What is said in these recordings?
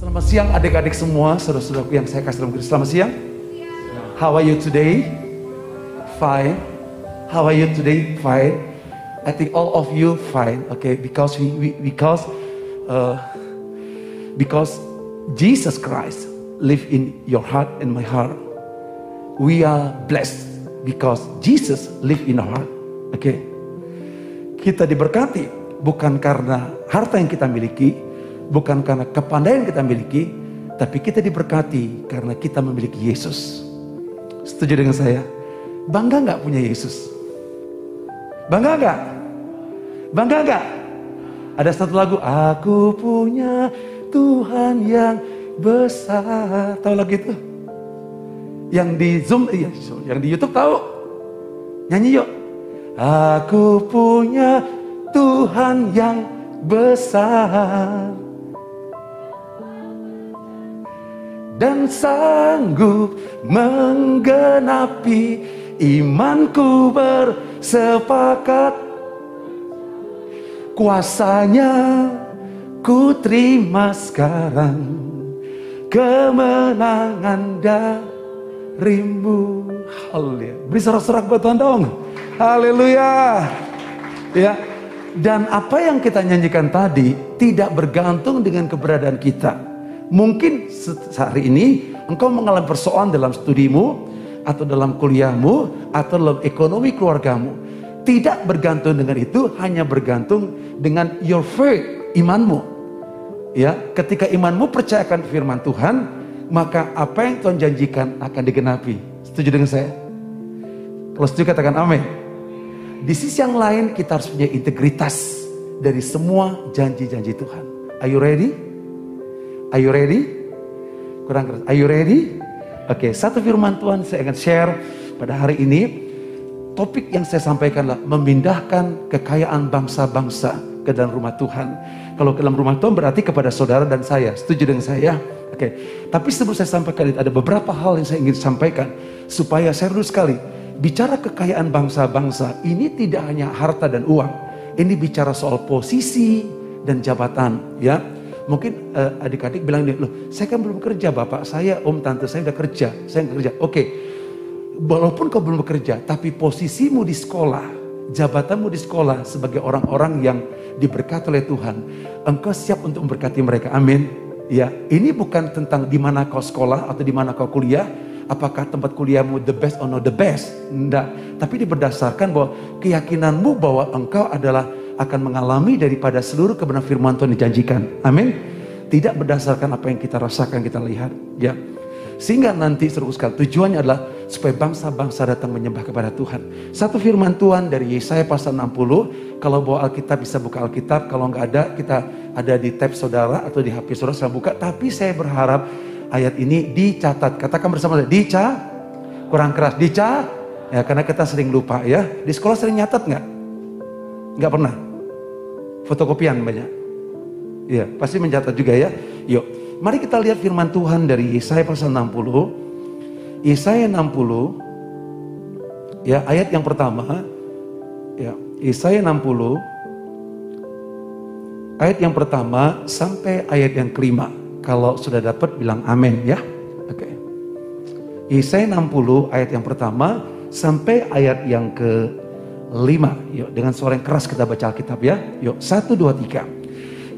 Selamat siang adik-adik semua, saudara-saudaraku yang saya kasih dalam Kristus. Selamat siang. How are you today? Fine. How are you today? Fine. I think all of you fine. Okay, because we, we because uh, because Jesus Christ live in your heart and my heart. We are blessed because Jesus live in our heart. Okay. Kita diberkati bukan karena harta yang kita miliki, bukan karena kepandaian kita miliki, tapi kita diberkati karena kita memiliki Yesus. Setuju dengan saya? Bangga nggak punya Yesus? Bangga nggak? Bangga nggak? Ada satu lagu, Aku punya Tuhan yang besar. Tahu lagu itu? Yang di Zoom, iya, yang di YouTube tahu? Nyanyi yuk. Aku punya Tuhan yang besar. Dan sanggup menggenapi imanku bersepakat. Kuasanya ku terima sekarang kemenangan darimu. Haleluya. Beri sorak-sorak buat Tuhan dong. Haleluya. Ya. Dan apa yang kita nyanyikan tadi tidak bergantung dengan keberadaan kita Mungkin hari ini engkau mengalami persoalan dalam studimu, atau dalam kuliahmu, atau dalam ekonomi keluargamu. Tidak bergantung dengan itu, hanya bergantung dengan your faith, imanmu. Ya, ketika imanmu percayakan firman Tuhan, maka apa yang Tuhan janjikan akan digenapi. Setuju dengan saya? Kalau setuju katakan amin. Di sisi yang lain kita harus punya integritas dari semua janji-janji Tuhan. Are you ready? Are you ready? Kurang keras. Are you ready? Oke, okay, satu firman Tuhan saya akan share pada hari ini. Topik yang saya sampaikan adalah memindahkan kekayaan bangsa-bangsa ke dalam rumah Tuhan. Kalau ke dalam rumah Tuhan berarti kepada saudara dan saya. Setuju dengan saya? Oke. Okay. Tapi sebelum saya sampaikan itu ada beberapa hal yang saya ingin sampaikan supaya dulu sekali bicara kekayaan bangsa-bangsa ini tidak hanya harta dan uang. Ini bicara soal posisi dan jabatan, ya. Mungkin uh, adik-adik bilang nih, loh saya kan belum kerja bapak, saya om tante saya udah kerja, saya nggak kerja. Oke, okay. walaupun kau belum bekerja, tapi posisimu di sekolah, jabatanmu di sekolah sebagai orang-orang yang diberkati oleh Tuhan, engkau siap untuk memberkati mereka. Amin. Ya, ini bukan tentang di mana kau sekolah atau di mana kau kuliah, apakah tempat kuliahmu the best or not the best? Enggak, tapi berdasarkan bahwa keyakinanmu bahwa engkau adalah akan mengalami daripada seluruh kebenaran firman Tuhan dijanjikan. Amin. Tidak berdasarkan apa yang kita rasakan, kita lihat. Ya. Sehingga nanti seru sekali tujuannya adalah supaya bangsa-bangsa datang menyembah kepada Tuhan. Satu firman Tuhan dari Yesaya pasal 60. Kalau bawa Alkitab bisa buka Alkitab. Kalau nggak ada kita ada di tab saudara atau di HP saudara saya buka. Tapi saya berharap ayat ini dicatat. Katakan bersama saya, dica, kurang keras, dica. Ya karena kita sering lupa ya. Di sekolah sering nyatat nggak? Nggak pernah fotokopian banyak. Ya, pasti mencatat juga ya. Yuk, mari kita lihat firman Tuhan dari Yesaya pasal 60. Yesaya 60 ya, ayat yang pertama ya, Yesaya 60 ayat yang pertama sampai ayat yang kelima. Kalau sudah dapat bilang amin ya. Oke. Okay. Yesaya 60 ayat yang pertama sampai ayat yang ke lima. Yuk dengan suara yang keras kita baca Alkitab ya. Yuk satu dua tiga.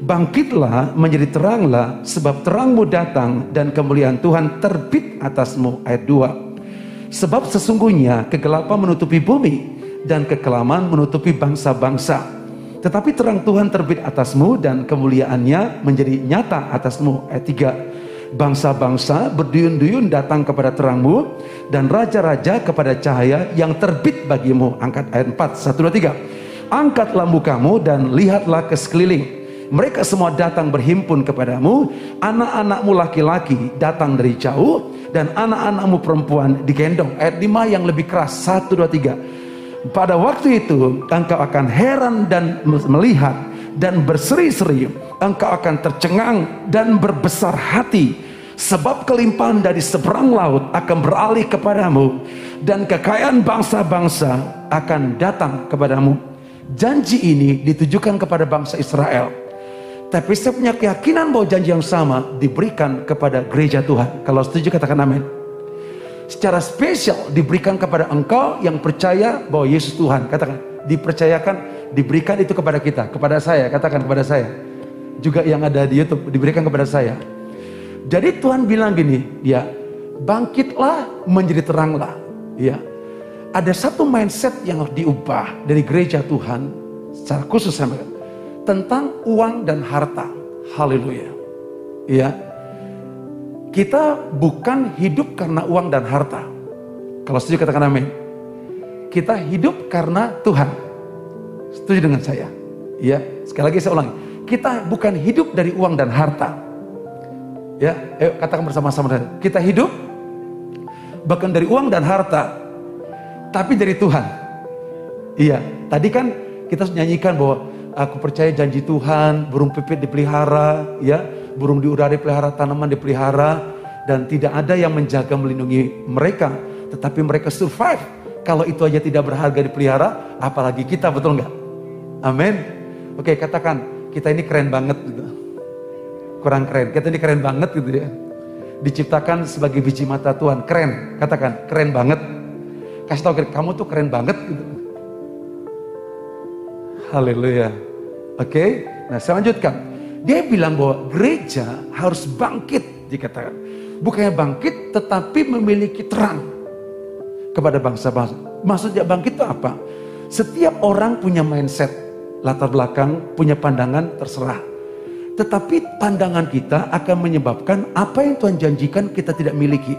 Bangkitlah menjadi teranglah sebab terangmu datang dan kemuliaan Tuhan terbit atasmu. Ayat dua. Sebab sesungguhnya kegelapan menutupi bumi dan kekelaman menutupi bangsa-bangsa. Tetapi terang Tuhan terbit atasmu dan kemuliaannya menjadi nyata atasmu. Ayat tiga bangsa-bangsa berduyun-duyun datang kepada terangmu dan raja-raja kepada cahaya yang terbit bagimu. Angkat ayat 4, 1, 2, 3. Angkatlah mukamu dan lihatlah ke sekeliling. Mereka semua datang berhimpun kepadamu. Anak-anakmu laki-laki datang dari jauh. Dan anak-anakmu perempuan digendong. Ayat 5 yang lebih keras. 1, 2, 3. Pada waktu itu engkau akan heran dan melihat dan berseri-seri. Engkau akan tercengang dan berbesar hati Sebab kelimpahan dari seberang laut akan beralih kepadamu dan kekayaan bangsa-bangsa akan datang kepadamu. Janji ini ditujukan kepada bangsa Israel. Tapi saya punya keyakinan bahwa janji yang sama diberikan kepada gereja Tuhan. Kalau setuju katakan amin. Secara spesial diberikan kepada engkau yang percaya bahwa Yesus Tuhan. Katakan, dipercayakan, diberikan itu kepada kita, kepada saya, katakan kepada saya. Juga yang ada di YouTube diberikan kepada saya. Jadi Tuhan bilang gini, ya, bangkitlah menjadi teranglah. Ya. Ada satu mindset yang harus diubah dari gereja Tuhan secara khusus saya tentang uang dan harta. Haleluya. Ya. Kita bukan hidup karena uang dan harta. Kalau setuju katakan amin. Kita hidup karena Tuhan. Setuju dengan saya? Ya, sekali lagi saya ulangi. Kita bukan hidup dari uang dan harta. Ya, ayo katakan bersama-sama. Kita hidup bukan dari uang dan harta, tapi dari Tuhan. Iya, tadi kan kita nyanyikan bahwa Aku percaya janji Tuhan, burung pipit dipelihara, ya, burung di udara dipelihara, tanaman dipelihara, dan tidak ada yang menjaga melindungi mereka, tetapi mereka survive. Kalau itu aja tidak berharga dipelihara, apalagi kita, betul nggak? Amin. Oke, katakan kita ini keren banget gitu. Kurang keren, kita ini keren banget gitu ya. Diciptakan sebagai biji mata Tuhan, keren. Katakan, keren banget. Kasih tahu kamu tuh keren banget gitu. Haleluya. Oke, okay? nah saya lanjutkan. Dia bilang bahwa gereja harus bangkit dikatakan. Bukannya bangkit tetapi memiliki terang kepada bangsa-bangsa. Maksudnya bangkit itu apa? Setiap orang punya mindset, latar belakang, punya pandangan terserah. Tetapi pandangan kita akan menyebabkan apa yang Tuhan janjikan kita tidak miliki.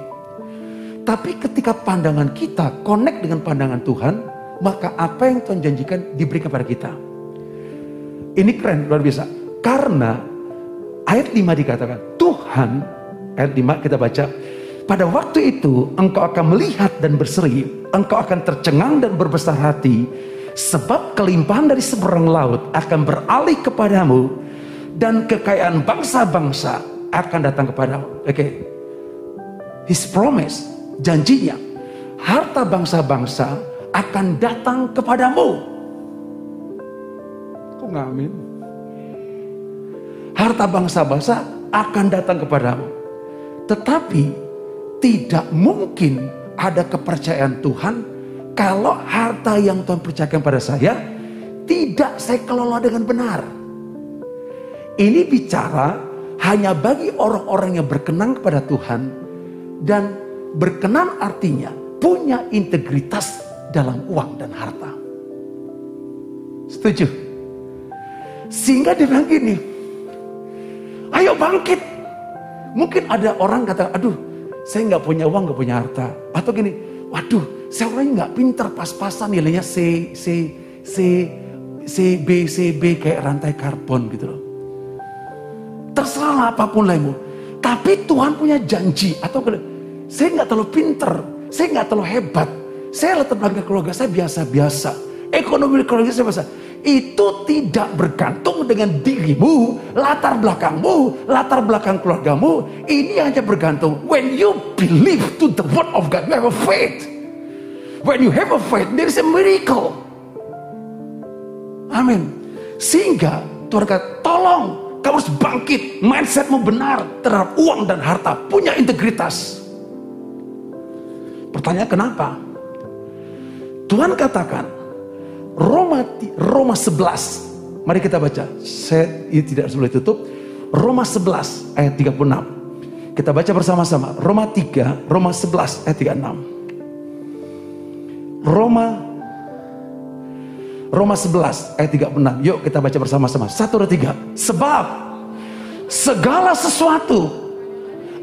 Tapi ketika pandangan kita connect dengan pandangan Tuhan, maka apa yang Tuhan janjikan diberikan kepada kita. Ini keren, luar biasa. Karena ayat 5 dikatakan, Tuhan, ayat 5 kita baca, pada waktu itu engkau akan melihat dan berseri, engkau akan tercengang dan berbesar hati, sebab kelimpahan dari seberang laut akan beralih kepadamu, dan kekayaan bangsa-bangsa akan datang kepadamu. Oke, okay. His promise, janjinya, harta bangsa-bangsa akan datang kepadamu. Kok amin? Harta bangsa-bangsa akan datang kepadamu. Tetapi tidak mungkin ada kepercayaan Tuhan kalau harta yang Tuhan percayakan pada saya tidak saya kelola dengan benar. Ini bicara hanya bagi orang-orang yang berkenan kepada Tuhan dan berkenan artinya punya integritas dalam uang dan harta. Setuju? Sehingga dia bilang gini, ayo bangkit. Mungkin ada orang kata, aduh saya nggak punya uang, nggak punya harta. Atau gini, waduh saya orangnya nggak pinter pas-pasan nilainya C, C, C, C, B, C, B kayak rantai karbon gitu loh. Terserah apa pun lainmu. Tapi Tuhan punya janji atau saya nggak terlalu pinter, saya nggak terlalu hebat, saya latar belakang keluarga saya biasa-biasa. Ekonomi keluarga saya biasa. Itu tidak bergantung dengan dirimu, latar belakangmu, latar belakang keluargamu. Ini hanya bergantung when you believe to the word of God, you have a faith. When you have a faith, there is a miracle. Amin. Sehingga Tuhan kata, tolong kamu harus bangkit. Mindsetmu benar terhadap uang dan harta. Punya integritas. Pertanyaan kenapa? Tuhan katakan Roma Roma 11. Mari kita baca. Saya ini tidak sebelum tutup. Roma 11 ayat 36. Kita baca bersama-sama. Roma 3, Roma 11 ayat 36. Roma Roma 11 ayat 36. Yuk kita baca bersama-sama. Satu dua tiga. Sebab segala sesuatu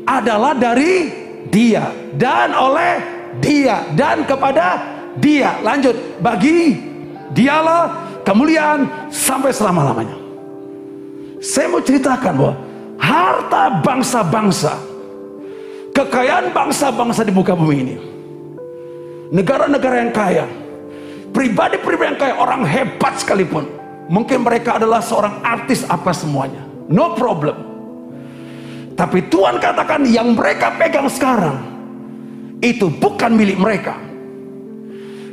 adalah dari dia dan oleh dia dan kepada dia. Lanjut, bagi dialah kemuliaan sampai selama-lamanya. Saya mau ceritakan bahwa harta bangsa-bangsa, kekayaan bangsa-bangsa di muka bumi ini, negara-negara yang kaya, pribadi-pribadi yang kaya, orang hebat sekalipun, mungkin mereka adalah seorang artis apa semuanya, no problem. Tapi Tuhan katakan yang mereka pegang sekarang itu bukan milik mereka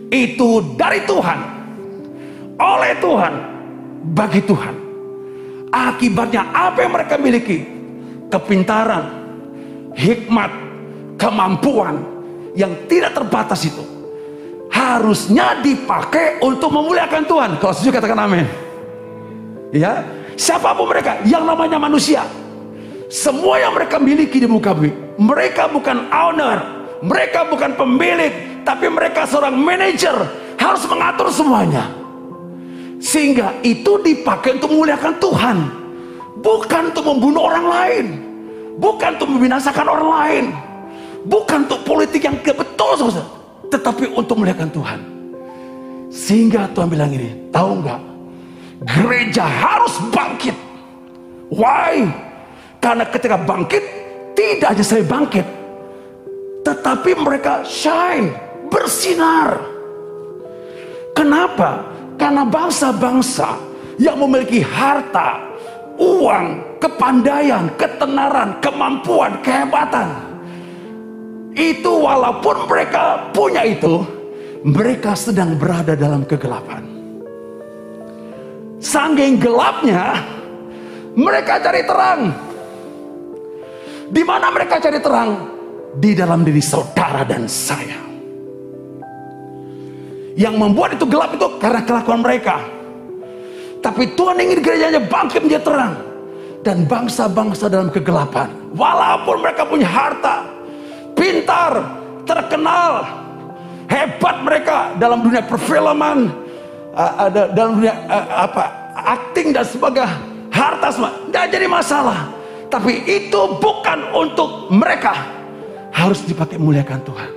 itu dari Tuhan, oleh Tuhan, bagi Tuhan. Akibatnya apa yang mereka miliki? Kepintaran, hikmat, kemampuan yang tidak terbatas itu harusnya dipakai untuk memuliakan Tuhan. Kalau setuju katakan amin. Ya, siapa pun mereka yang namanya manusia, semua yang mereka miliki di muka bumi, mereka bukan owner, mereka bukan pemilik, tapi mereka seorang manajer harus mengatur semuanya. Sehingga itu dipakai untuk memuliakan Tuhan, bukan untuk membunuh orang lain, bukan untuk membinasakan orang lain, bukan untuk politik yang betul, tetapi untuk memuliakan Tuhan. Sehingga Tuhan bilang ini, tahu nggak? Gereja harus bangkit. Why? Karena ketika bangkit, tidak hanya saya bangkit, tetapi mereka shine, bersinar. Kenapa? Karena bangsa-bangsa yang memiliki harta, uang, kepandaian, ketenaran, kemampuan, kehebatan. Itu walaupun mereka punya itu, mereka sedang berada dalam kegelapan. Sangking gelapnya, mereka cari terang. Di mana mereka cari terang? Di dalam diri saudara dan saya. Yang membuat itu gelap itu karena kelakuan mereka. Tapi Tuhan ingin gerejanya bangkit menjadi terang. Dan bangsa-bangsa dalam kegelapan. Walaupun mereka punya harta. Pintar. Terkenal. Hebat mereka dalam dunia perfilman. Ada dalam dunia apa akting dan sebagainya. Harta semua. Tidak jadi masalah. Tapi itu bukan untuk mereka. Harus dipakai muliakan Tuhan.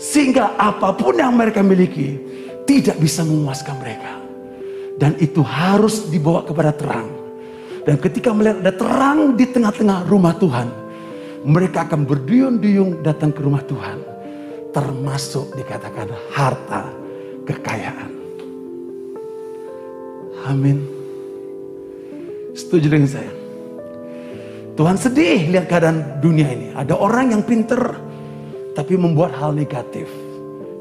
Sehingga apa pun yang mereka miliki tidak bisa memuaskan mereka. Dan itu harus dibawa kepada terang. Dan ketika melihat ada terang di tengah-tengah rumah Tuhan, mereka akan berduyun-duyung datang ke rumah Tuhan. Termasuk dikatakan harta kekayaan. Amin. Setuju dengan saya? Tuhan sedih lihat keadaan dunia ini. Ada orang yang pinter, tapi membuat hal negatif.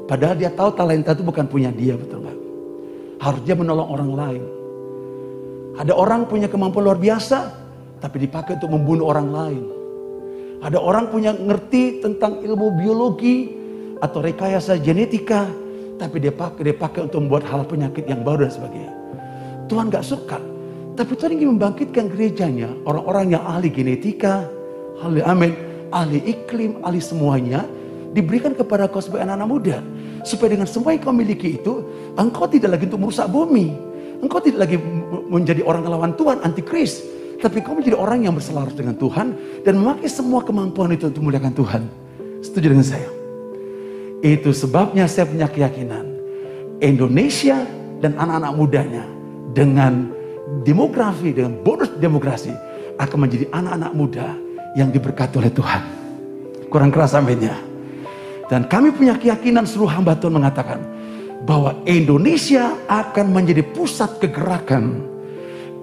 Padahal dia tahu talenta itu bukan punya dia, betul nggak? Harus dia menolong orang lain. Ada orang punya kemampuan luar biasa, tapi dipakai untuk membunuh orang lain. Ada orang punya ngerti tentang ilmu biologi atau rekayasa genetika, tapi dia pakai dia pakai untuk membuat hal penyakit yang baru dan sebagainya. Tuhan nggak suka, tapi Tuhan ingin membangkitkan gerejanya, orang-orang yang ahli genetika, ahli amin, ahli iklim, ahli semuanya, diberikan kepada kau sebagai anak-anak muda. Supaya dengan semua yang kau miliki itu, engkau tidak lagi untuk merusak bumi. Engkau tidak lagi menjadi orang lawan Tuhan, antikris. Tapi kau menjadi orang yang berselaras dengan Tuhan dan memakai semua kemampuan itu untuk memuliakan Tuhan. Setuju dengan saya? Itu sebabnya saya punya keyakinan. Indonesia dan anak-anak mudanya dengan demografi, dengan bonus demokrasi akan menjadi anak-anak muda yang diberkati oleh Tuhan. Kurang keras aminnya. Dan kami punya keyakinan seluruh hamba Tuhan mengatakan bahwa Indonesia akan menjadi pusat kegerakan.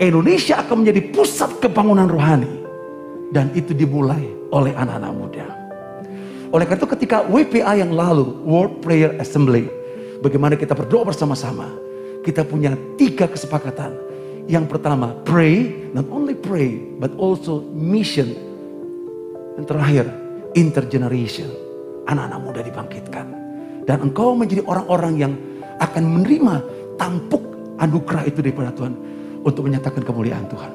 Indonesia akan menjadi pusat kebangunan rohani. Dan itu dimulai oleh anak-anak muda. Oleh karena itu ketika WPA yang lalu, World Prayer Assembly, bagaimana kita berdoa bersama-sama. Kita punya tiga kesepakatan. Yang pertama, pray, not only pray, but also mission. Yang terakhir, intergeneration anak-anak muda dibangkitkan. Dan engkau menjadi orang-orang yang akan menerima tampuk anugerah itu daripada Tuhan untuk menyatakan kemuliaan Tuhan.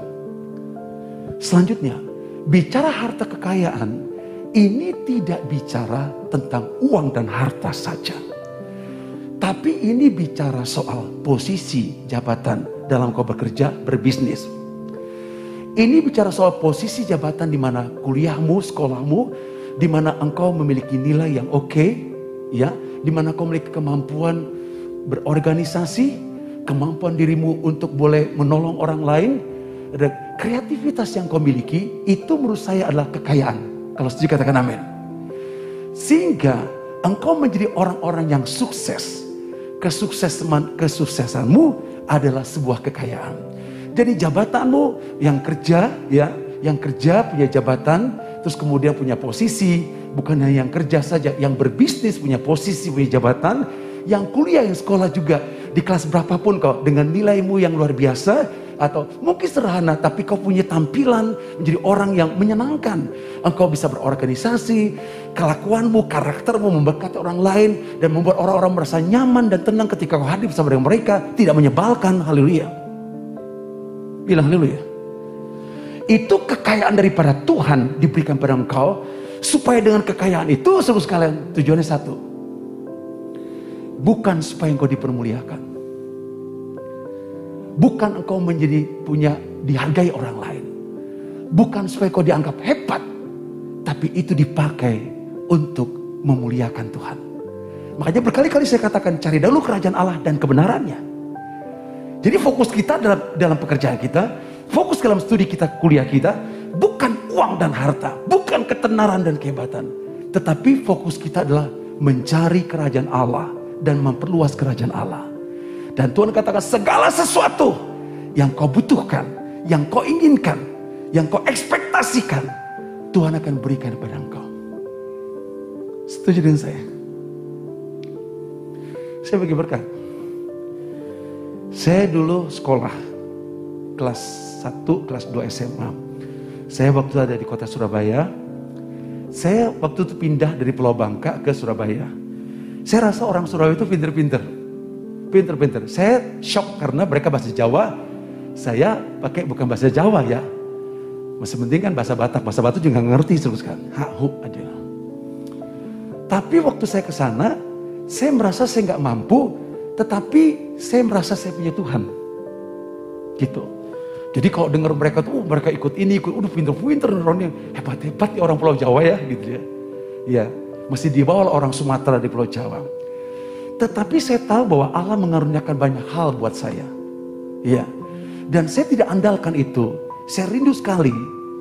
Selanjutnya, bicara harta kekayaan, ini tidak bicara tentang uang dan harta saja. Tapi ini bicara soal posisi jabatan dalam kau bekerja, berbisnis. Ini bicara soal posisi jabatan di mana kuliahmu, sekolahmu, di mana engkau memiliki nilai yang oke, okay, ya, di mana kau memiliki kemampuan berorganisasi, kemampuan dirimu untuk boleh menolong orang lain, dan kreativitas yang kau miliki itu menurut saya adalah kekayaan. Kalau setuju katakan amin. Sehingga engkau menjadi orang-orang yang sukses. Kesuksesan kesuksesanmu adalah sebuah kekayaan. Jadi jabatanmu yang kerja ya, yang kerja punya jabatan terus kemudian punya posisi, bukan hanya yang kerja saja, yang berbisnis punya posisi, punya jabatan, yang kuliah, yang sekolah juga di kelas berapapun kok dengan nilaimu yang luar biasa, atau mungkin sederhana tapi kau punya tampilan menjadi orang yang menyenangkan. Engkau bisa berorganisasi, kelakuanmu, karaktermu memberkati orang lain dan membuat orang-orang merasa nyaman dan tenang ketika kau hadir bersama dengan mereka, tidak menyebalkan. Haleluya. Bilang haleluya. Itu kekayaan daripada Tuhan diberikan pada engkau supaya dengan kekayaan itu seluruh sekalian tujuannya satu. Bukan supaya engkau dipermuliakan Bukan engkau menjadi punya dihargai orang lain. Bukan supaya kau dianggap hebat. Tapi itu dipakai untuk memuliakan Tuhan. Makanya berkali-kali saya katakan cari dulu kerajaan Allah dan kebenarannya. Jadi fokus kita dalam dalam pekerjaan kita, fokus dalam studi kita, kuliah kita, bukan uang dan harta, bukan ketenaran dan kehebatan, tetapi fokus kita adalah mencari kerajaan Allah dan memperluas kerajaan Allah. Dan Tuhan katakan segala sesuatu yang kau butuhkan, yang kau inginkan, yang kau ekspektasikan, Tuhan akan berikan kepada engkau. Setuju dengan saya? Saya bagi berkat. Saya dulu sekolah kelas 1, kelas 2 SMA. Saya waktu ada di kota Surabaya, saya waktu itu pindah dari Pulau Bangka ke Surabaya. Saya rasa orang Surabaya itu pinter-pinter. Pinter-pinter. Saya shock karena mereka bahasa Jawa, saya pakai bukan bahasa Jawa ya. Masih penting kan bahasa Batak, bahasa Batak juga ngerti terus kan. Hak hu aja. Tapi waktu saya ke sana, saya merasa saya nggak mampu, tetapi saya merasa saya punya Tuhan. Gitu. Jadi kalau dengar mereka tuh, oh, mereka ikut ini, ikut, udah pinter-pinter, hebat-hebat ya orang Pulau Jawa ya, gitu ya. Iya, masih dibawa orang Sumatera di Pulau Jawa. Tetapi saya tahu bahwa Allah mengaruniakan banyak hal buat saya. Iya. Dan saya tidak andalkan itu. Saya rindu sekali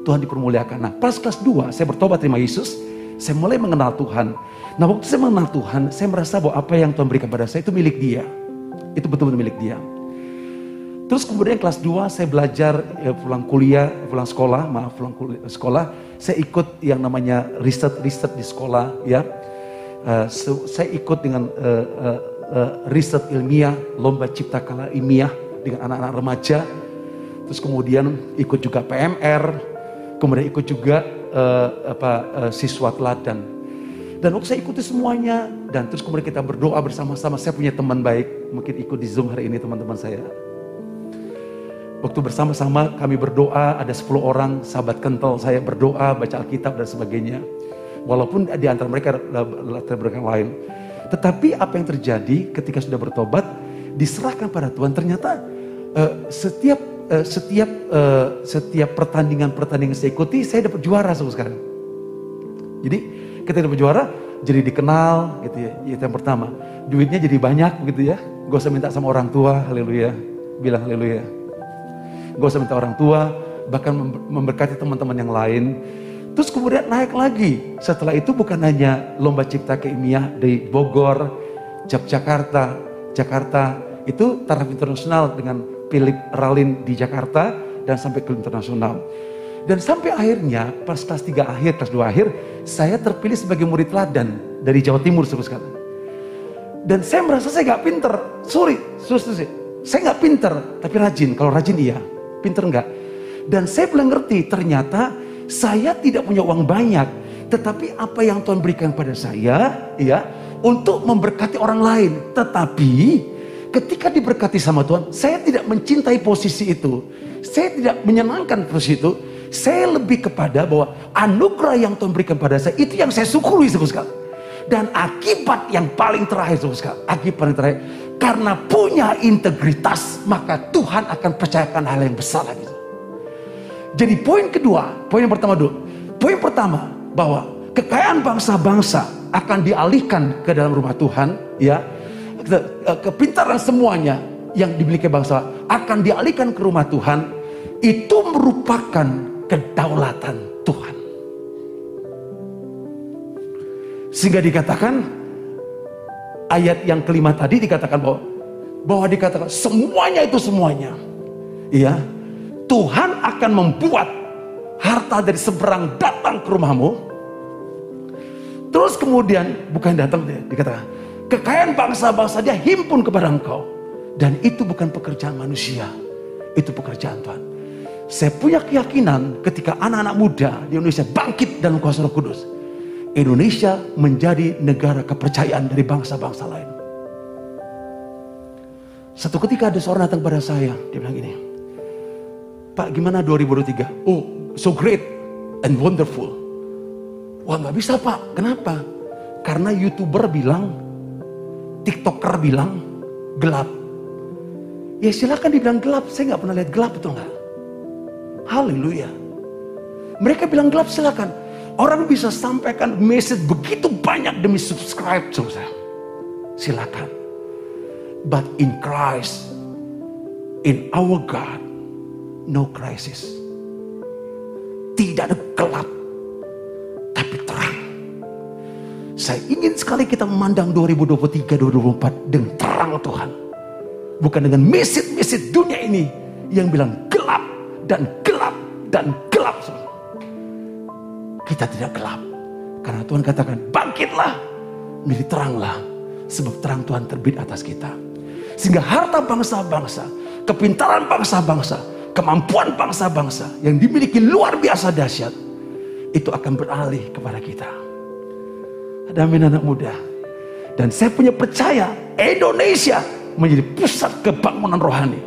Tuhan dipermuliakan. Nah, pas kelas 2 saya bertobat terima Yesus. Saya mulai mengenal Tuhan. Nah, waktu saya mengenal Tuhan, saya merasa bahwa apa yang Tuhan berikan pada saya itu milik dia. Itu betul-betul milik dia. Terus kemudian kelas 2 saya belajar ya, pulang kuliah, pulang sekolah, maaf pulang kuliah, sekolah, saya ikut yang namanya riset-riset di sekolah ya uh, saya ikut dengan uh, uh, uh, riset ilmiah, lomba cipta kala ilmiah dengan anak-anak remaja. Terus kemudian ikut juga PMR, kemudian ikut juga uh, apa uh, siswa teladan. Dan waktu saya ikuti semuanya dan terus kemudian kita berdoa bersama-sama. Saya punya teman baik, mungkin ikut di Zoom hari ini teman-teman saya. Waktu bersama-sama kami berdoa, ada 10 orang sahabat kental saya berdoa, baca Alkitab dan sebagainya. Walaupun di antara mereka latar belakang lain. Tetapi apa yang terjadi ketika sudah bertobat, diserahkan pada Tuhan. Ternyata uh, setiap uh, setiap uh, setiap pertandingan pertandingan saya ikuti, saya dapat juara sama sekarang. Jadi ketika dapat juara, jadi dikenal gitu ya. Itu yang pertama. Duitnya jadi banyak gitu ya. Gak usah minta sama orang tua, haleluya. Bilang haleluya. Gak usah minta orang tua, bahkan memberkati teman-teman yang lain Terus kemudian naik lagi. Setelah itu bukan hanya lomba cipta keilmiah di Bogor, Yogyakarta, Jakarta. Itu taraf internasional dengan Philip Ralin di Jakarta dan sampai ke internasional. Dan sampai akhirnya pas kelas 3 akhir, kelas 2 akhir, saya terpilih sebagai murid teladan dari Jawa Timur terus sekali. Dan saya merasa saya gak pinter. Sorry, susah sih. Saya gak pinter, tapi rajin. Kalau rajin iya, pinter enggak. Dan saya belum ngerti, ternyata saya tidak punya uang banyak, tetapi apa yang Tuhan berikan pada saya, ya, untuk memberkati orang lain. Tetapi ketika diberkati sama Tuhan, saya tidak mencintai posisi itu. Saya tidak menyenangkan posisi itu. Saya lebih kepada bahwa anugerah yang Tuhan berikan pada saya itu yang saya syukuri sekali. Dan akibat yang paling terakhir sekali, akibat paling terakhir, karena punya integritas, maka Tuhan akan percayakan hal yang besar lagi. Jadi poin kedua, poin yang pertama dulu. Poin pertama bahwa kekayaan bangsa-bangsa akan dialihkan ke dalam rumah Tuhan, ya. Eh, kepintaran semuanya yang dimiliki bangsa akan dialihkan ke rumah Tuhan. Itu merupakan kedaulatan Tuhan. Sehingga dikatakan ayat yang kelima tadi dikatakan bahwa bahwa dikatakan semuanya itu semuanya. Iya, Tuhan akan membuat harta dari seberang datang ke rumahmu. Terus kemudian bukan datang dia dikatakan kekayaan bangsa-bangsa dia himpun kepada engkau dan itu bukan pekerjaan manusia. Itu pekerjaan Tuhan. Saya punya keyakinan ketika anak-anak muda di Indonesia bangkit dalam kuasa roh kudus. Indonesia menjadi negara kepercayaan dari bangsa-bangsa lain. Satu ketika ada seorang datang pada saya, dia bilang gini, Pak gimana 2023? Oh so great and wonderful. Wah nggak bisa pak, kenapa? Karena youtuber bilang, tiktoker bilang gelap. Ya silakan dibilang gelap, saya nggak pernah lihat gelap betul nggak? Haleluya. Mereka bilang gelap silakan. Orang bisa sampaikan message begitu banyak demi subscribe saya. Silakan. But in Christ, in our God, no crisis. Tidak ada gelap, tapi terang. Saya ingin sekali kita memandang 2023-2024 dengan terang Tuhan. Bukan dengan mesit-mesit dunia ini yang bilang gelap dan gelap dan. Kita tidak gelap. Karena Tuhan katakan bangkitlah, menjadi teranglah. Sebab terang Tuhan terbit atas kita. Sehingga harta bangsa-bangsa, kepintaran bangsa-bangsa, kemampuan bangsa-bangsa yang dimiliki luar biasa dahsyat itu akan beralih kepada kita. Ada amin anak muda. Dan saya punya percaya Indonesia menjadi pusat kebangunan rohani,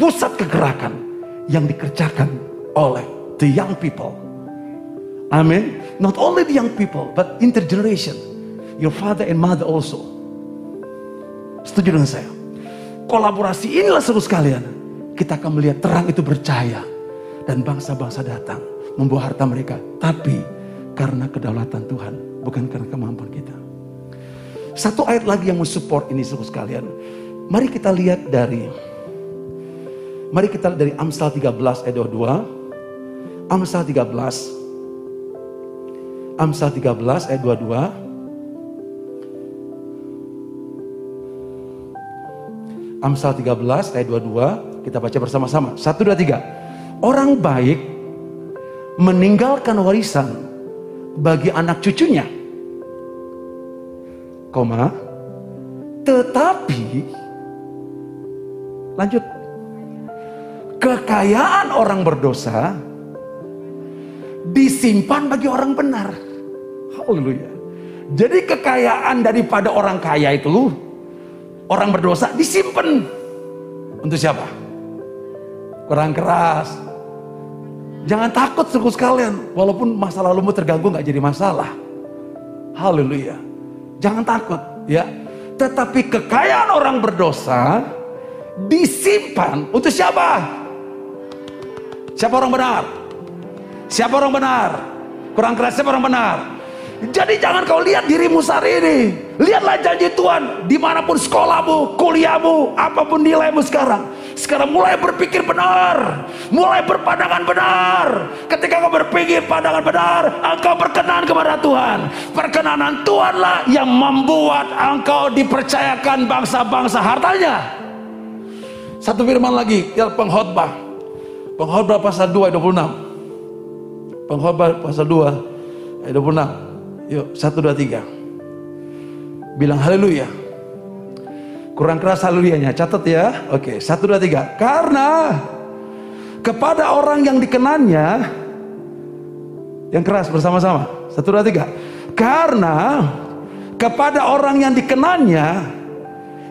pusat kegerakan yang dikerjakan oleh the young people. Amin. Not only the young people, but intergeneration. Your father and mother also. Setuju dengan saya? Kolaborasi inilah seru sekalian kita akan melihat terang itu bercahaya dan bangsa-bangsa datang membawa harta mereka tapi karena kedaulatan Tuhan bukan karena kemampuan kita satu ayat lagi yang mensupport ini seluruh sekalian mari kita lihat dari mari kita lihat dari Amsal 13 ayat 22 Amsal 13 Amsal 13 ayat 22 Amsal 13 ayat 22 kita baca bersama-sama. Satu, dua, tiga. Orang baik meninggalkan warisan bagi anak cucunya. Koma. Tetapi lanjut. Kekayaan orang berdosa disimpan bagi orang benar. Haleluya. Jadi kekayaan daripada orang kaya itu orang berdosa disimpan untuk siapa? kurang keras. Jangan takut suku sekalian, walaupun masa lalumu terganggu nggak jadi masalah. Haleluya. Jangan takut, ya. Tetapi kekayaan orang berdosa disimpan untuk siapa? Siapa orang benar? Siapa orang benar? Kurang keras siapa orang benar? Jadi jangan kau lihat dirimu saat ini. Lihatlah janji Tuhan. Di mana pun sekolahmu, kuliahmu, apa pun nilaimu sekarang. Sekarang mulai berpikir benar. Mulai berpandangan benar. Ketika kau berpikir pandangan benar, engkau berkenan kepada Tuhan. Perkenanan Tuhanlah yang membuat engkau dipercayakan bangsa-bangsa hartanya. Satu firman lagi, ya pengkhotbah. Pengkhotbah pasal 2 ayat 26. Pengkhotbah pasal 2 ayat 26. Yuk, satu, dua, tiga. Bilang haleluya. Kurang keras haleluyanya, catat ya. Oke, satu, dua, tiga. Karena kepada orang yang dikenannya, yang keras bersama-sama. Satu, dua, tiga. Karena kepada orang yang dikenannya,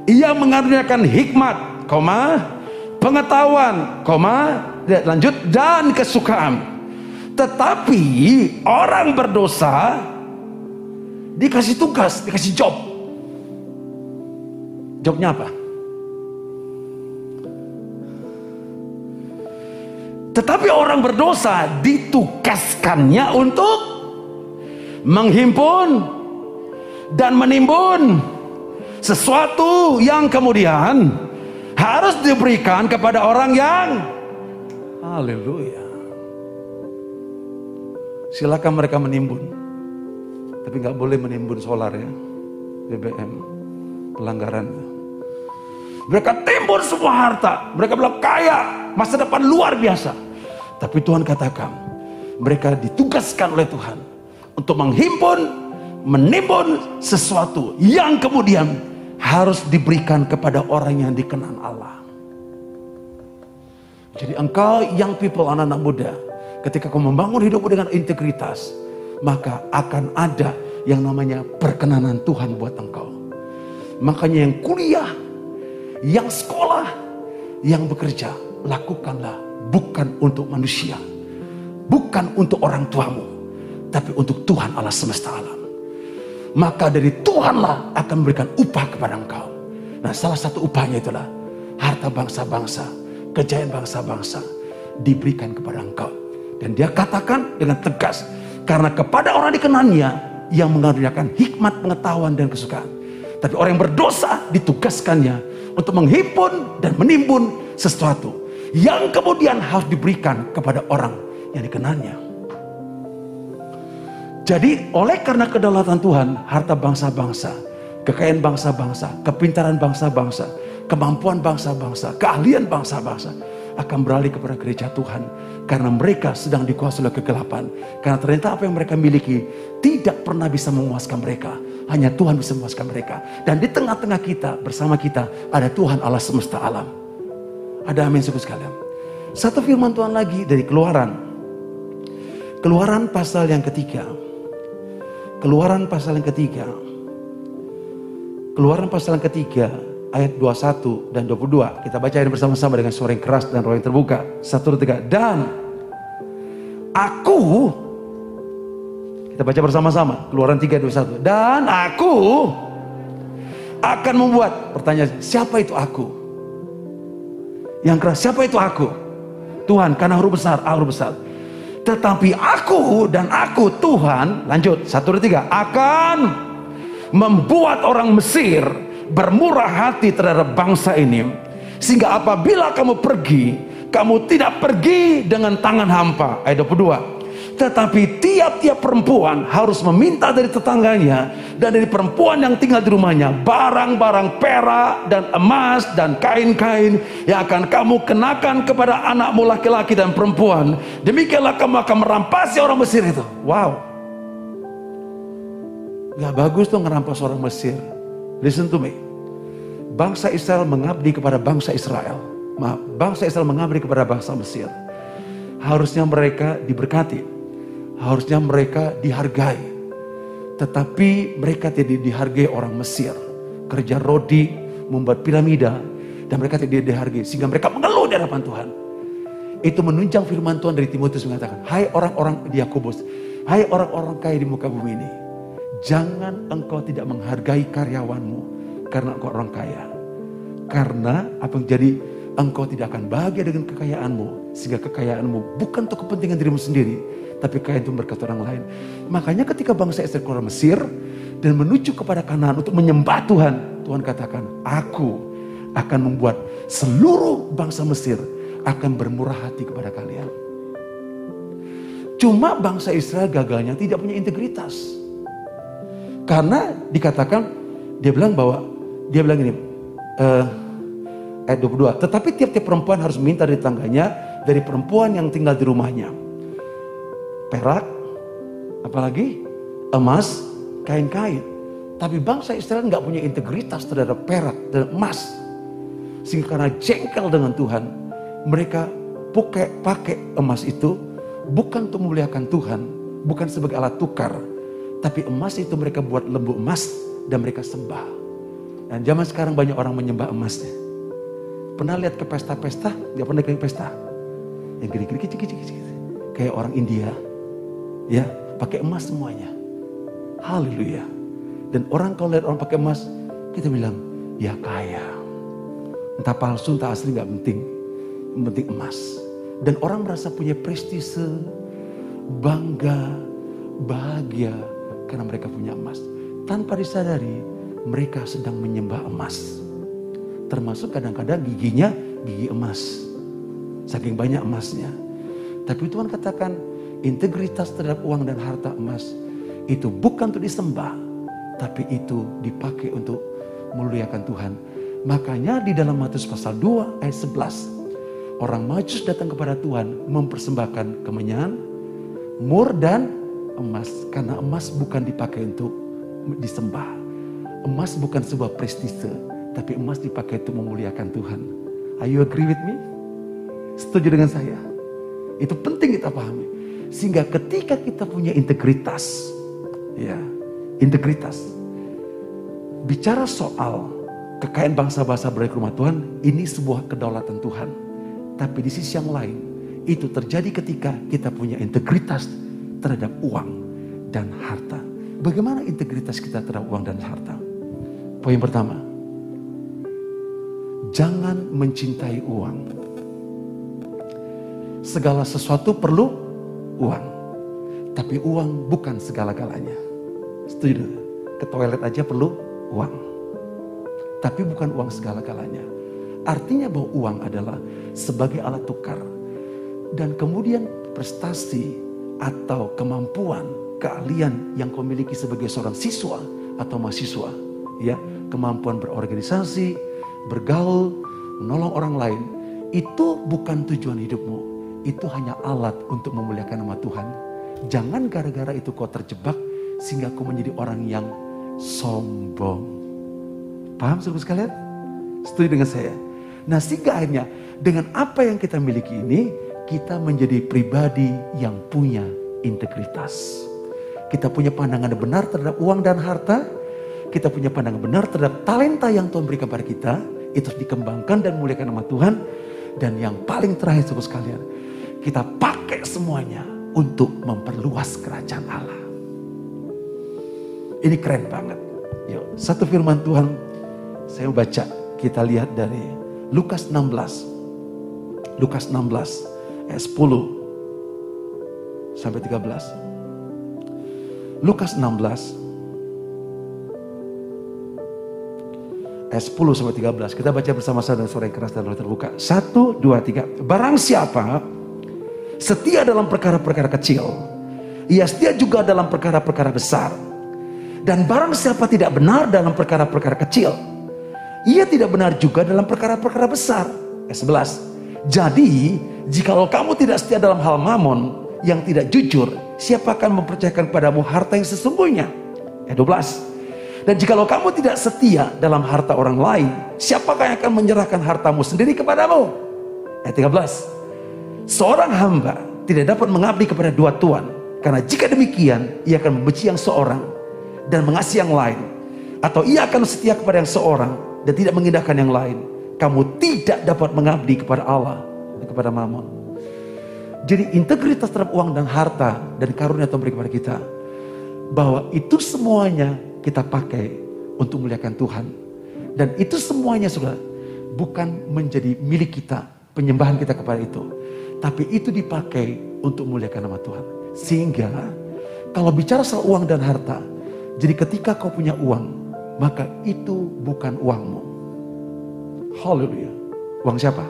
ia mengaruniakan hikmat, koma, pengetahuan, koma, lanjut, dan kesukaan. Tetapi orang berdosa Dikasih tugas, dikasih job. Jobnya apa? Tetapi orang berdosa ditugaskannya untuk menghimpun dan menimbun sesuatu yang kemudian harus diberikan kepada orang yang haleluya. Silakan mereka menimbun. Tapi nggak boleh menimbun solar ya, BBM, pelanggaran. Mereka timbun semua harta, mereka bilang kaya, masa depan luar biasa. Tapi Tuhan katakan, mereka ditugaskan oleh Tuhan untuk menghimpun, menimbun sesuatu yang kemudian harus diberikan kepada orang yang dikenan Allah. Jadi engkau young people, anak-anak muda, ketika kau membangun hidupmu dengan integritas, maka akan ada yang namanya perkenanan Tuhan buat engkau. Makanya yang kuliah, yang sekolah, yang bekerja, lakukanlah bukan untuk manusia, bukan untuk orang tuamu, tapi untuk Tuhan Allah semesta alam. Maka dari Tuhanlah akan memberikan upah kepada engkau. Nah salah satu upahnya itulah harta bangsa-bangsa, kejayaan bangsa-bangsa diberikan kepada engkau. Dan dia katakan dengan tegas, karena kepada orang dikenannya yang mengaruniakan hikmat, pengetahuan, dan kesukaan. Tapi orang yang berdosa ditugaskannya untuk menghimpun dan menimbun sesuatu yang kemudian harus diberikan kepada orang yang dikenalnya. Jadi oleh karena kedaulatan Tuhan, harta bangsa-bangsa, kekayaan bangsa-bangsa, kepintaran bangsa-bangsa, kemampuan bangsa-bangsa, keahlian bangsa-bangsa akan beralih kepada gereja Tuhan karena mereka sedang dikuasai oleh kegelapan. Karena ternyata apa yang mereka miliki tidak pernah bisa memuaskan mereka. Hanya Tuhan bisa memuaskan mereka. Dan di tengah-tengah kita, bersama kita, ada Tuhan Allah semesta alam. Ada amin suku sekalian. Satu firman Tuhan lagi dari keluaran. Keluaran pasal yang ketiga. Keluaran pasal yang ketiga. Keluaran pasal yang ketiga ayat 21 dan 22. Kita baca ini bersama-sama dengan suara yang keras dan roh yang terbuka. Satu, tiga. Dan aku kita baca bersama-sama. Keluaran 3, 21. Dan aku akan membuat pertanyaan siapa itu aku? Yang keras, siapa itu aku? Tuhan, karena huruf besar, A huruf besar. Tetapi aku dan aku Tuhan, lanjut, satu tiga, akan membuat orang Mesir bermurah hati terhadap bangsa ini. Sehingga apabila kamu pergi, kamu tidak pergi dengan tangan hampa. Ayat 22. Tetapi tiap-tiap perempuan harus meminta dari tetangganya dan dari perempuan yang tinggal di rumahnya barang-barang perak dan emas dan kain-kain yang akan kamu kenakan kepada anakmu laki-laki dan perempuan. Demikianlah kamu akan merampasi orang Mesir itu. Wow. Gak bagus tuh ngerampas orang Mesir. Listen to me. Bangsa Israel mengabdi kepada bangsa Israel. Maaf, bangsa Israel mengabdi kepada bangsa Mesir. Harusnya mereka diberkati harusnya mereka dihargai. Tetapi mereka tidak dihargai orang Mesir. Kerja rodi, membuat piramida, dan mereka tidak dihargai. Sehingga mereka mengeluh di hadapan Tuhan. Itu menunjang firman Tuhan dari Timotius mengatakan, Hai orang-orang di Yakobus, hai orang-orang kaya di muka bumi ini. Jangan engkau tidak menghargai karyawanmu karena engkau orang kaya. Karena apa yang jadi engkau tidak akan bahagia dengan kekayaanmu. Sehingga kekayaanmu bukan untuk kepentingan dirimu sendiri tapi kaya itu berkat orang lain. Makanya ketika bangsa Israel keluar Mesir dan menuju kepada Kanaan untuk menyembah Tuhan, Tuhan katakan, aku akan membuat seluruh bangsa Mesir akan bermurah hati kepada kalian. Cuma bangsa Israel gagalnya tidak punya integritas. Karena dikatakan, dia bilang bahwa, dia bilang ini, uh, ayat 22, tetapi tiap-tiap perempuan harus minta dari tangganya, dari perempuan yang tinggal di rumahnya perak, apalagi emas, kain-kain. Tapi bangsa Israel nggak punya integritas terhadap perak dan emas. Sehingga karena jengkel dengan Tuhan, mereka pakai pakai emas itu bukan untuk memuliakan Tuhan, bukan sebagai alat tukar, tapi emas itu mereka buat lembu emas dan mereka sembah. Dan zaman sekarang banyak orang menyembah emasnya. Pernah lihat ke pesta-pesta? Gak pernah ke pesta? Yang gini-gini kecil-kecil. Kayak orang India ya pakai emas semuanya. Haleluya. Dan orang kalau lihat orang pakai emas, kita bilang, ya kaya. Entah palsu, entah asli nggak penting. Yang penting emas. Dan orang merasa punya prestise, bangga, bahagia karena mereka punya emas. Tanpa disadari, mereka sedang menyembah emas. Termasuk kadang-kadang giginya gigi emas. Saking banyak emasnya. Tapi Tuhan katakan, integritas terhadap uang dan harta emas itu bukan untuk disembah, tapi itu dipakai untuk memuliakan Tuhan. Makanya di dalam Matius pasal 2 ayat 11, orang majus datang kepada Tuhan mempersembahkan kemenyan, mur dan emas. Karena emas bukan dipakai untuk disembah. Emas bukan sebuah prestise, tapi emas dipakai untuk memuliakan Tuhan. Are you agree with me? Setuju dengan saya? Itu penting kita pahami. Sehingga ketika kita punya integritas, ya, integritas. Bicara soal kekayaan bangsa-bangsa berada rumah Tuhan, ini sebuah kedaulatan Tuhan. Tapi di sisi yang lain, itu terjadi ketika kita punya integritas terhadap uang dan harta. Bagaimana integritas kita terhadap uang dan harta? Poin pertama, jangan mencintai uang. Segala sesuatu perlu uang, tapi uang bukan segala-galanya. Setuju? Ke toilet aja perlu uang, tapi bukan uang segala-galanya. Artinya bahwa uang adalah sebagai alat tukar dan kemudian prestasi atau kemampuan, keahlian yang kau miliki sebagai seorang siswa atau mahasiswa, ya, kemampuan berorganisasi, bergaul, menolong orang lain, itu bukan tujuan hidupmu. Itu hanya alat untuk memuliakan nama Tuhan. Jangan gara-gara itu kau terjebak sehingga kau menjadi orang yang sombong. Paham saudara sekalian? Setuju dengan saya? Nah sehingga akhirnya dengan apa yang kita miliki ini, kita menjadi pribadi yang punya integritas. Kita punya pandangan yang benar terhadap uang dan harta. Kita punya pandangan benar terhadap talenta yang Tuhan berikan kepada kita. Itu dikembangkan dan muliakan nama Tuhan. Dan yang paling terakhir saudara sekalian. Kita pakai semuanya untuk memperluas kerajaan Allah. Ini keren banget. Yuk, satu firman Tuhan saya baca. Kita lihat dari Lukas 16. Lukas 16 ayat 10 sampai 13. Lukas 16 ayat 10 sampai 13. Kita baca bersama-sama dengan suara yang keras dan terbuka. Satu, dua, tiga. Barang siapa setia dalam perkara-perkara kecil, ia setia juga dalam perkara-perkara besar. Dan barang siapa tidak benar dalam perkara-perkara kecil, ia tidak benar juga dalam perkara-perkara besar. Ayat 11. Jadi Jikalau kamu tidak setia dalam hal mamon yang tidak jujur, siapa akan mempercayakan padamu harta yang sesungguhnya? Ayat 12. Dan jikalau kamu tidak setia dalam harta orang lain, siapakah yang akan menyerahkan hartamu sendiri kepadamu? Ayat 13. Seorang hamba tidak dapat mengabdi kepada dua tuan, karena jika demikian, ia akan membenci yang seorang dan mengasihi yang lain. Atau ia akan setia kepada yang seorang dan tidak mengindahkan yang lain. Kamu tidak dapat mengabdi kepada Allah kepada mamon. Jadi integritas terhadap uang dan harta dan karunia Tuhan beri kepada kita. Bahwa itu semuanya kita pakai untuk muliakan Tuhan. Dan itu semuanya sudah bukan menjadi milik kita, penyembahan kita kepada itu. Tapi itu dipakai untuk muliakan nama Tuhan. Sehingga kalau bicara soal uang dan harta, jadi ketika kau punya uang, maka itu bukan uangmu. Haleluya. Uang siapa?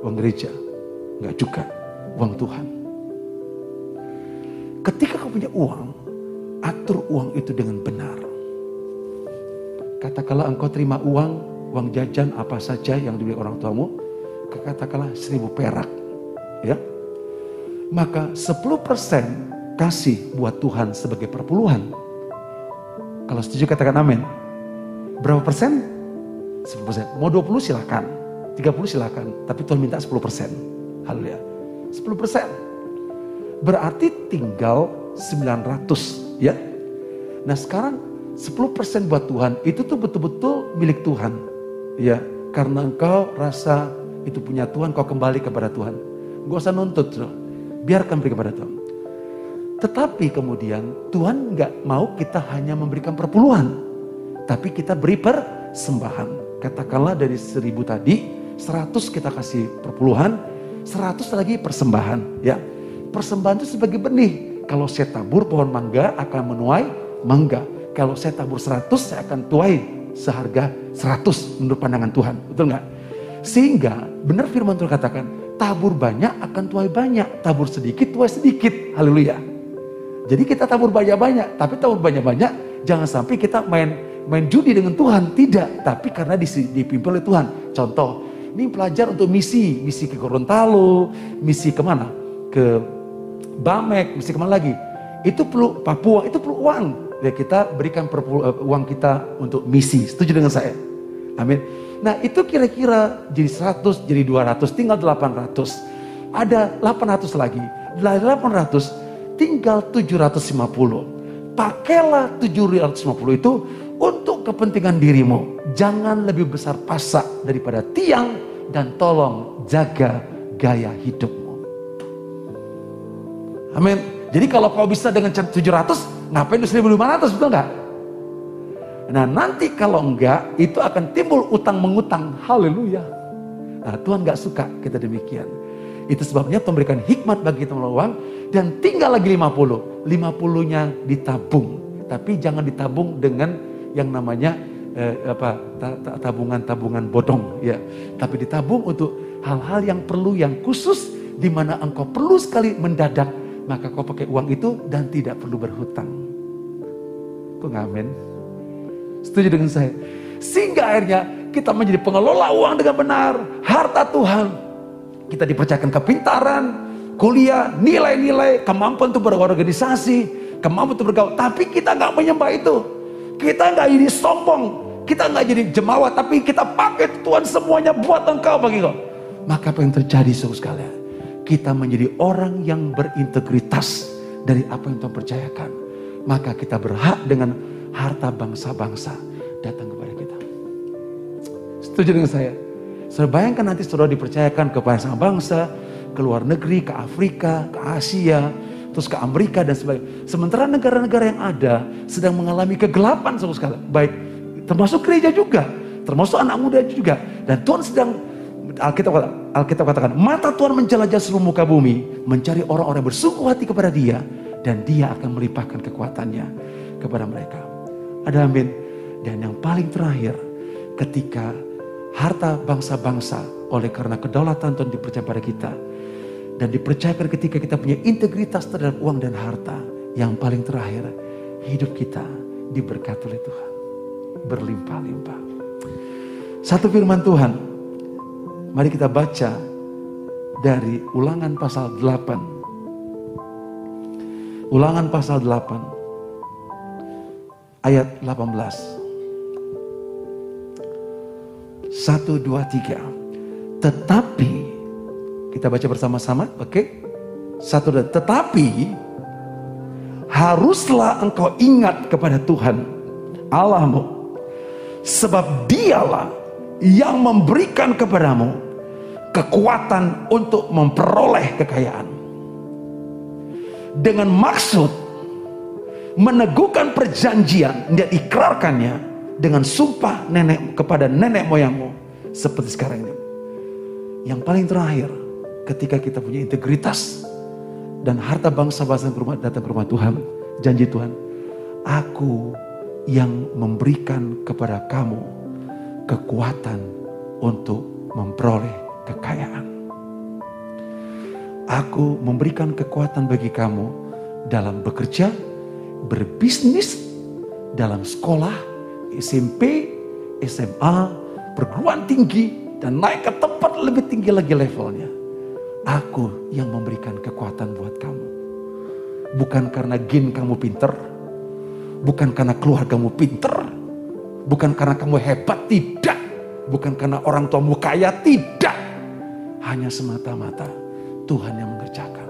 uang gereja, nggak juga uang Tuhan. Ketika kau punya uang, atur uang itu dengan benar. Katakanlah engkau terima uang, uang jajan apa saja yang diberi orang tuamu, katakanlah seribu perak. Ya, maka 10% kasih buat Tuhan sebagai perpuluhan. Kalau setuju katakan amin. Berapa persen? 10 persen. Mau 20 silahkan. 30 silakan, tapi Tuhan minta 10 persen. Haleluya. 10 persen. Berarti tinggal 900 ya. Nah sekarang 10 persen buat Tuhan itu tuh betul-betul milik Tuhan. Ya, karena engkau rasa itu punya Tuhan, kau kembali kepada Tuhan. Gak usah nuntut, loh. biarkan beri kepada Tuhan. Tetapi kemudian Tuhan nggak mau kita hanya memberikan perpuluhan, tapi kita beri persembahan. Katakanlah dari seribu tadi, 100 kita kasih perpuluhan, 100 lagi persembahan. Ya, persembahan itu sebagai benih. Kalau saya tabur pohon mangga akan menuai mangga. Kalau saya tabur 100 saya akan tuai seharga 100 menurut pandangan Tuhan. Betul nggak? Sehingga benar firman Tuhan katakan, tabur banyak akan tuai banyak, tabur sedikit tuai sedikit. Haleluya. Jadi kita tabur banyak-banyak, tapi tabur banyak-banyak jangan sampai kita main main judi dengan Tuhan, tidak, tapi karena dipimpin oleh Tuhan. Contoh, ini pelajar untuk misi, misi ke Gorontalo, misi ke mana? Ke Bamek, misi ke mana lagi? Itu perlu Papua, itu perlu uang. Ya kita berikan perlu, uh, uang kita untuk misi. Setuju dengan saya? Amin. Nah itu kira-kira jadi 100, jadi 200, tinggal 800. Ada 800 lagi. Dari 800 tinggal 750. Pakailah 750 itu untuk kepentingan dirimu. Jangan lebih besar pasak daripada tiang dan tolong jaga gaya hidupmu. Amin. Jadi kalau kau bisa dengan 700, ngapain 1500 betul nggak? Nah nanti kalau enggak, itu akan timbul utang mengutang. Haleluya. Nah Tuhan nggak suka kita demikian. Itu sebabnya memberikan hikmat bagi kita uang dan tinggal lagi 50. 50-nya ditabung. Tapi jangan ditabung dengan yang namanya eh, apa tabungan-tabungan bodong ya. Tapi ditabung untuk hal-hal yang perlu yang khusus di mana engkau perlu sekali mendadak maka kau pakai uang itu dan tidak perlu berhutang. Kok ngamen? Setuju dengan saya? Sehingga akhirnya kita menjadi pengelola uang dengan benar. Harta Tuhan. Kita dipercayakan kepintaran, kuliah, nilai-nilai, kemampuan untuk berorganisasi, kemampuan untuk bergaul. Tapi kita nggak menyembah itu. Kita nggak jadi sombong. Kita nggak jadi jemawa, tapi kita pakai Tuhan semuanya buat engkau bagi kau. Maka apa yang terjadi saudara sekalian? Kita menjadi orang yang berintegritas dari apa yang Tuhan percayakan. Maka kita berhak dengan harta bangsa-bangsa datang kepada kita. Setuju dengan saya? Saya bayangkan nanti saudara dipercayakan kepada sang bangsa, ke luar negeri, ke Afrika, ke Asia, terus ke Amerika dan sebagainya. Sementara negara-negara yang ada sedang mengalami kegelapan saudara sekalian. Baik, termasuk gereja juga, termasuk anak muda juga. Dan Tuhan sedang Alkitab, Alkitab katakan, mata Tuhan menjelajah seluruh muka bumi, mencari orang-orang bersungguh hati kepada dia, dan dia akan melimpahkan kekuatannya kepada mereka. Ada amin. Dan yang paling terakhir, ketika harta bangsa-bangsa oleh karena kedaulatan Tuhan dipercaya pada kita. Dan dipercayakan ketika kita punya integritas terhadap uang dan harta. Yang paling terakhir, hidup kita diberkati oleh Tuhan. Berlimpah-limpah. Satu firman Tuhan, mari kita baca dari ulangan pasal 8. Ulangan pasal 8 ayat 18. 1, 2, 3. Tetapi, kita baca bersama-sama, oke? Okay? Satu, dua, tetapi haruslah engkau ingat kepada Tuhan Allahmu. Sebab dialah yang memberikan kepadamu kekuatan untuk memperoleh kekayaan. Dengan maksud meneguhkan perjanjian dan ikrarkannya dengan sumpah nenek kepada nenek moyangmu seperti sekarang ini. Yang paling terakhir, ketika kita punya integritas dan harta bangsa-bangsa datang ke rumah Tuhan, janji Tuhan, aku yang memberikan kepada kamu kekuatan untuk memperoleh kekayaan. Aku memberikan kekuatan bagi kamu dalam bekerja, berbisnis dalam sekolah, SMP, SMA, perguruan tinggi, dan naik ke tempat lebih tinggi lagi levelnya. Aku yang memberikan kekuatan buat kamu. Bukan karena gen kamu pinter, bukan karena keluargamu pinter, bukan karena kamu hebat, tidak. Bukan karena orang tuamu kaya, tidak. Hanya semata-mata Tuhan yang mengerjakan.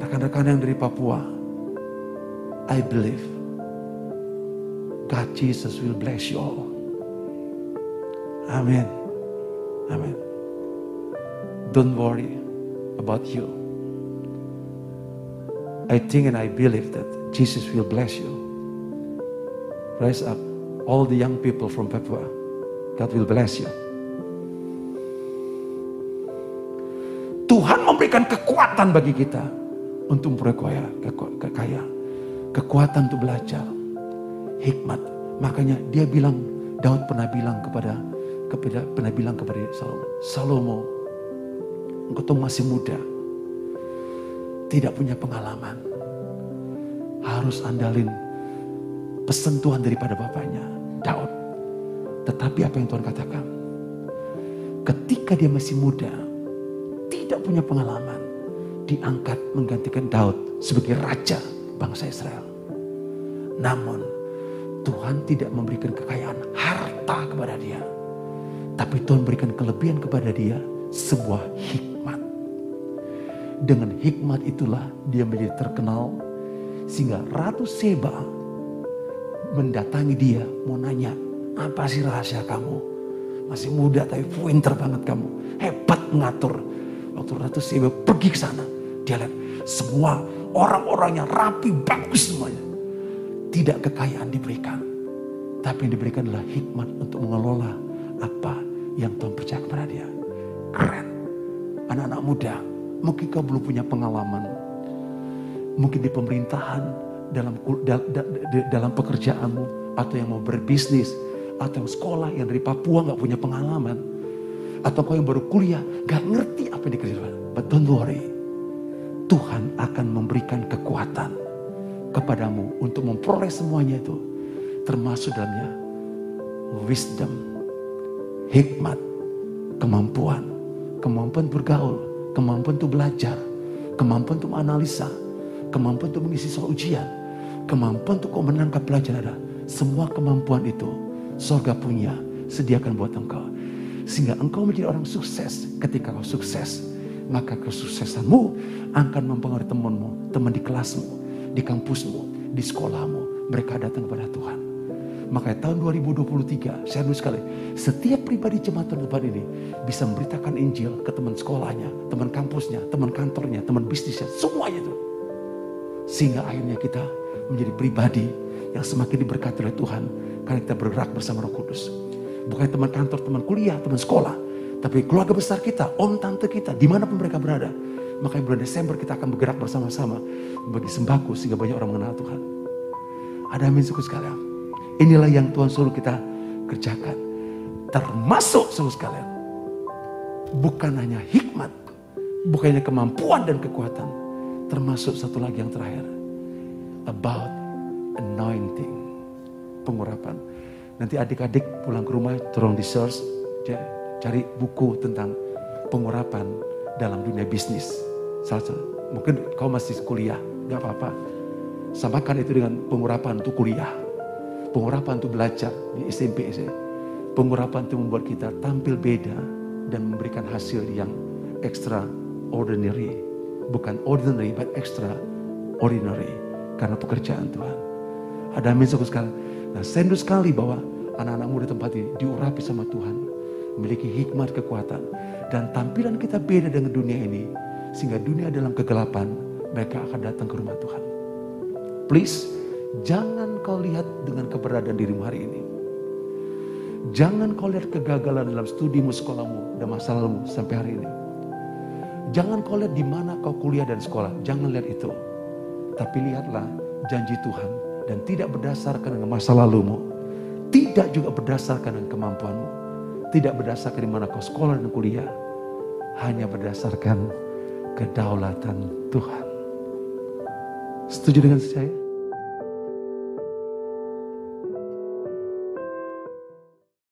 Rekan-rekan yang dari Papua, I believe God Jesus will bless you all. Amen. Amen. Don't worry about you. I think and I believe that Jesus will bless you. Rise up, all the young people from Papua. God will bless you. Tuhan memberikan kekuatan bagi kita untuk memperoleh kekayaan kekuatan untuk belajar, hikmat. Makanya dia bilang, Daud pernah bilang kepada kepada pernah bilang kepada Salomo, Salomo, engkau tuh masih muda, tidak punya pengalaman, harus andalin pesan Tuhan daripada bapaknya, Daud. Tetapi apa yang Tuhan katakan? Ketika dia masih muda, tidak punya pengalaman, diangkat menggantikan Daud sebagai raja bangsa Israel. Namun Tuhan tidak memberikan kekayaan harta kepada dia. Tapi Tuhan berikan kelebihan kepada dia sebuah hikmat. Dengan hikmat itulah dia menjadi terkenal. Sehingga Ratu Seba mendatangi dia mau nanya apa sih rahasia kamu? Masih muda tapi pinter banget kamu. Hebat mengatur. Waktu Ratu Seba pergi ke sana. Dia lihat semua orang-orangnya rapi, bagus semuanya. Tidak kekayaan diberikan. Tapi yang diberikan adalah hikmat untuk mengelola apa yang Tuhan percaya kepada dia. Keren. Anak-anak muda, mungkin kau belum punya pengalaman. Mungkin di pemerintahan, dalam dalam pekerjaanmu, atau yang mau berbisnis, atau yang sekolah yang dari Papua nggak punya pengalaman, atau kau yang baru kuliah nggak ngerti apa yang dikerjakan. But don't worry, Tuhan akan memberikan kekuatan kepadamu untuk memperoleh semuanya itu, termasuk dalamnya wisdom, hikmat, kemampuan, kemampuan bergaul, kemampuan untuk belajar, kemampuan untuk menganalisa, kemampuan untuk mengisi soal ujian, kemampuan untuk kau menangkap pelajaran ada. Semua kemampuan itu Sorga punya, sediakan buat engkau. Sehingga engkau menjadi orang sukses. Ketika kau sukses, maka kesuksesanmu akan mempengaruhi temanmu, teman di kelasmu, di kampusmu, di sekolahmu. Mereka datang kepada Tuhan. Makanya tahun 2023, saya dulu sekali, setiap pribadi jemaat tempat ini bisa memberitakan Injil ke teman sekolahnya, teman kampusnya, teman kantornya, teman bisnisnya, semuanya itu. Sehingga akhirnya kita menjadi pribadi yang semakin diberkati oleh Tuhan karena kita bergerak bersama Roh Kudus. Bukan teman kantor, teman kuliah, teman sekolah. Tapi keluarga besar kita, om tante kita, di mana pun mereka berada. Makanya bulan Desember kita akan bergerak bersama-sama bagi sembako sehingga banyak orang mengenal Tuhan. Ada amin suku sekalian. Inilah yang Tuhan suruh kita kerjakan. Termasuk suku sekalian. Bukan hanya hikmat, bukan hanya kemampuan dan kekuatan. Termasuk satu lagi yang terakhir. About anointing pengurapan. Nanti adik-adik pulang ke rumah tolong di search, cari buku tentang pengurapan dalam dunia bisnis. Salah mungkin kau masih kuliah, nggak apa-apa. Samakan itu dengan pengurapan untuk kuliah. Pengurapan untuk belajar di SMP. Pengurapan itu membuat kita tampil beda dan memberikan hasil yang extraordinary. Bukan ordinary, but extraordinary. Karena pekerjaan Tuhan. Ada amin sekali. Nah sendu sekali bahwa anak-anak muda tempat ini diurapi sama Tuhan. Memiliki hikmat kekuatan. Dan tampilan kita beda dengan dunia ini. Sehingga dunia dalam kegelapan mereka akan datang ke rumah Tuhan. Please, jangan kau lihat dengan keberadaan dirimu hari ini. Jangan kau lihat kegagalan dalam studimu, sekolahmu, dan masa lalumu sampai hari ini. Jangan kau lihat di mana kau kuliah dan sekolah. Jangan lihat itu. Tapi lihatlah janji Tuhan dan tidak berdasarkan dengan masa lalumu, tidak juga berdasarkan dengan kemampuanmu, tidak berdasarkan di mana kau sekolah dan kuliah, hanya berdasarkan kedaulatan Tuhan. Setuju dengan saya?